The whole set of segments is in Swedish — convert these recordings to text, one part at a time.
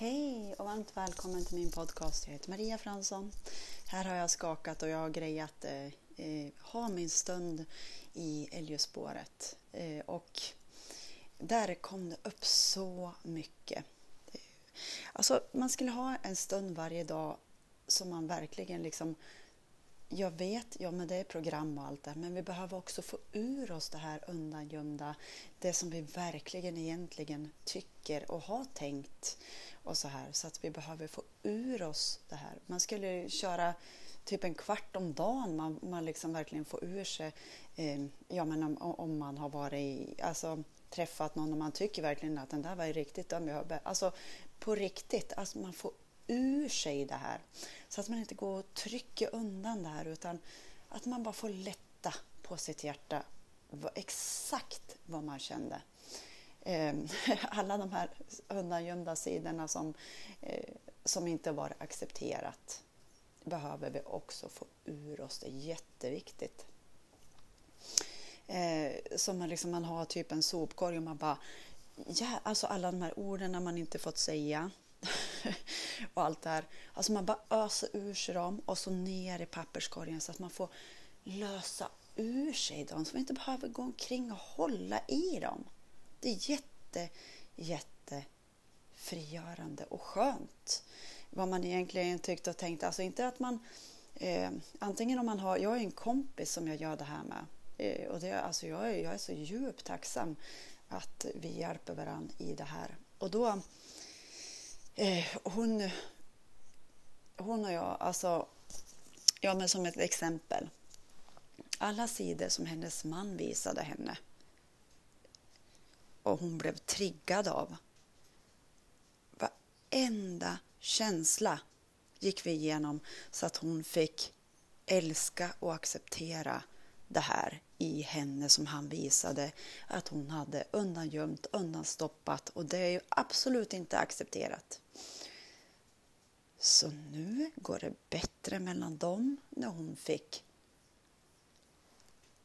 Hej och varmt välkommen till min podcast. Jag heter Maria Fransson. Här har jag skakat och jag har grejat eh, eh ha min stund i Älgöspåret. Eh, och där kom det upp så mycket. Eh, alltså man skulle ha en stund varje dag som man verkligen liksom jag vet, ja men det är program och allt det men vi behöver också få ur oss det här undangömda, det som vi verkligen egentligen tycker och har tänkt och så här. Så att vi behöver få ur oss det här. Man skulle köra typ en kvart om dagen, man, man liksom verkligen får ur sig, eh, ja men om, om, man har varit i, alltså träffat någon och man tycker verkligen att den där var riktigt dum Alltså på riktigt, alltså man får ur sig det här. Så att man inte går och trycker undan det här utan att man bara får lätta på sitt hjärta exakt vad man kände. Ehm, alla de här undangömda sidorna som, eh, som inte var accepterat behöver vi också få ur oss. Det är jätteviktigt. Eh, som man, liksom, man har typ en sopkorg och man bara ja, alltså alla de här orden man inte fått säga och allt det här. Alltså man bara öser ur sig dem och så ner i papperskorgen så att man får lösa ur sig dem så man inte behöver gå omkring och hålla i dem. Det är jätte, jätte frigörande och skönt. Vad man egentligen tyckte och tänkte. Alltså inte att man... Eh, antingen om man har... Jag är en kompis som jag gör det här med. Eh, och det, alltså jag, är, jag är så djupt tacksam att vi hjälper varandra i det här. Och då... Eh, hon, hon och jag, alltså... Ja, men som ett exempel. Alla sidor som hennes man visade henne och hon blev triggad av. Varenda känsla gick vi igenom så att hon fick älska och acceptera det här i henne som han visade att hon hade undangömt, undanstoppat och det är ju absolut inte accepterat. Så nu går det bättre mellan dem när hon fick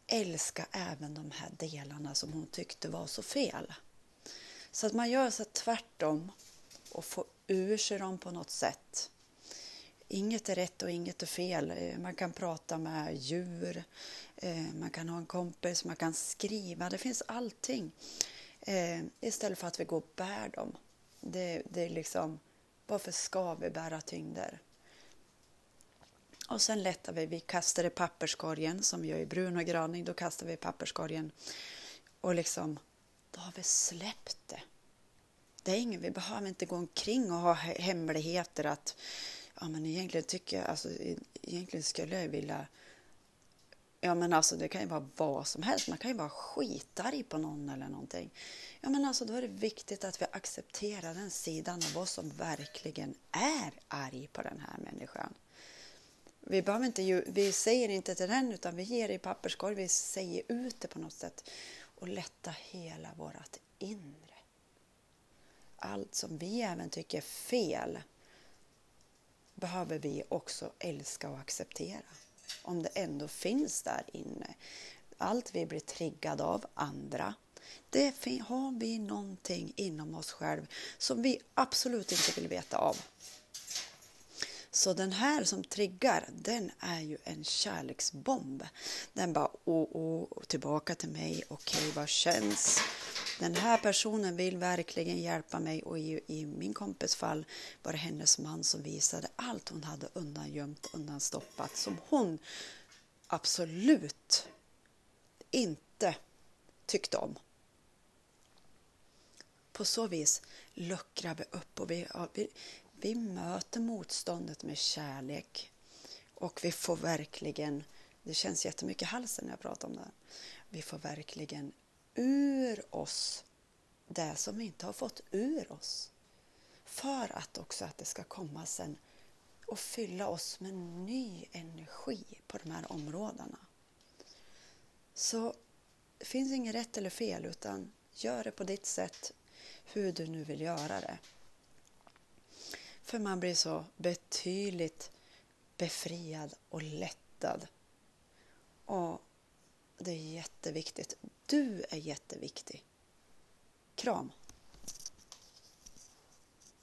älska även de här delarna som hon tyckte var så fel. Så att man gör så tvärtom och får ur sig dem på något sätt. Inget är rätt och inget är fel. Man kan prata med djur, Eh, man kan ha en kompis, man kan skriva. Det finns allting. Eh, istället för att vi går och bär dem. Det, det är liksom, varför ska vi bära tyngder? Och sen lättar vi, vi kastar i papperskorgen som vi gör i brun och graning, då kastar vi i papperskorgen och liksom, då har vi släppt det. Det är ingen, vi behöver inte gå omkring och ha hemligheter att, ja men egentligen tycker jag, alltså egentligen skulle jag vilja Ja men alltså det kan ju vara vad som helst, man kan ju vara skitarg på någon eller någonting. Ja men alltså då är det viktigt att vi accepterar den sidan av oss som verkligen är arg på den här människan. Vi, behöver inte, vi säger inte till den utan vi ger det i papperskorg, vi säger ut det på något sätt och lätta hela vårt inre. Allt som vi även tycker är fel behöver vi också älska och acceptera. Om det ändå finns där inne. Allt vi blir triggade av andra, det har vi någonting inom oss själv som vi absolut inte vill veta av. Så den här som triggar, den är ju en kärleksbomb. Den bara, åh, åh, tillbaka till mig, okej, okay, vad känns? Den här personen vill verkligen hjälpa mig och i, i min kompis fall var det hennes man som visade allt hon hade undangömt, undanstoppat som hon absolut inte tyckte om. På så vis luckrar vi upp och vi, vi, vi möter motståndet med kärlek och vi får verkligen, det känns jättemycket i halsen när jag pratar om det här, vi får verkligen ur oss det som vi inte har fått ur oss. För att också att det ska komma sen och fylla oss med ny energi på de här områdena. Så det finns inget rätt eller fel utan gör det på ditt sätt, hur du nu vill göra det. För man blir så betydligt befriad och lättad. Och det är jätteviktigt. Du är jätteviktig. Kram!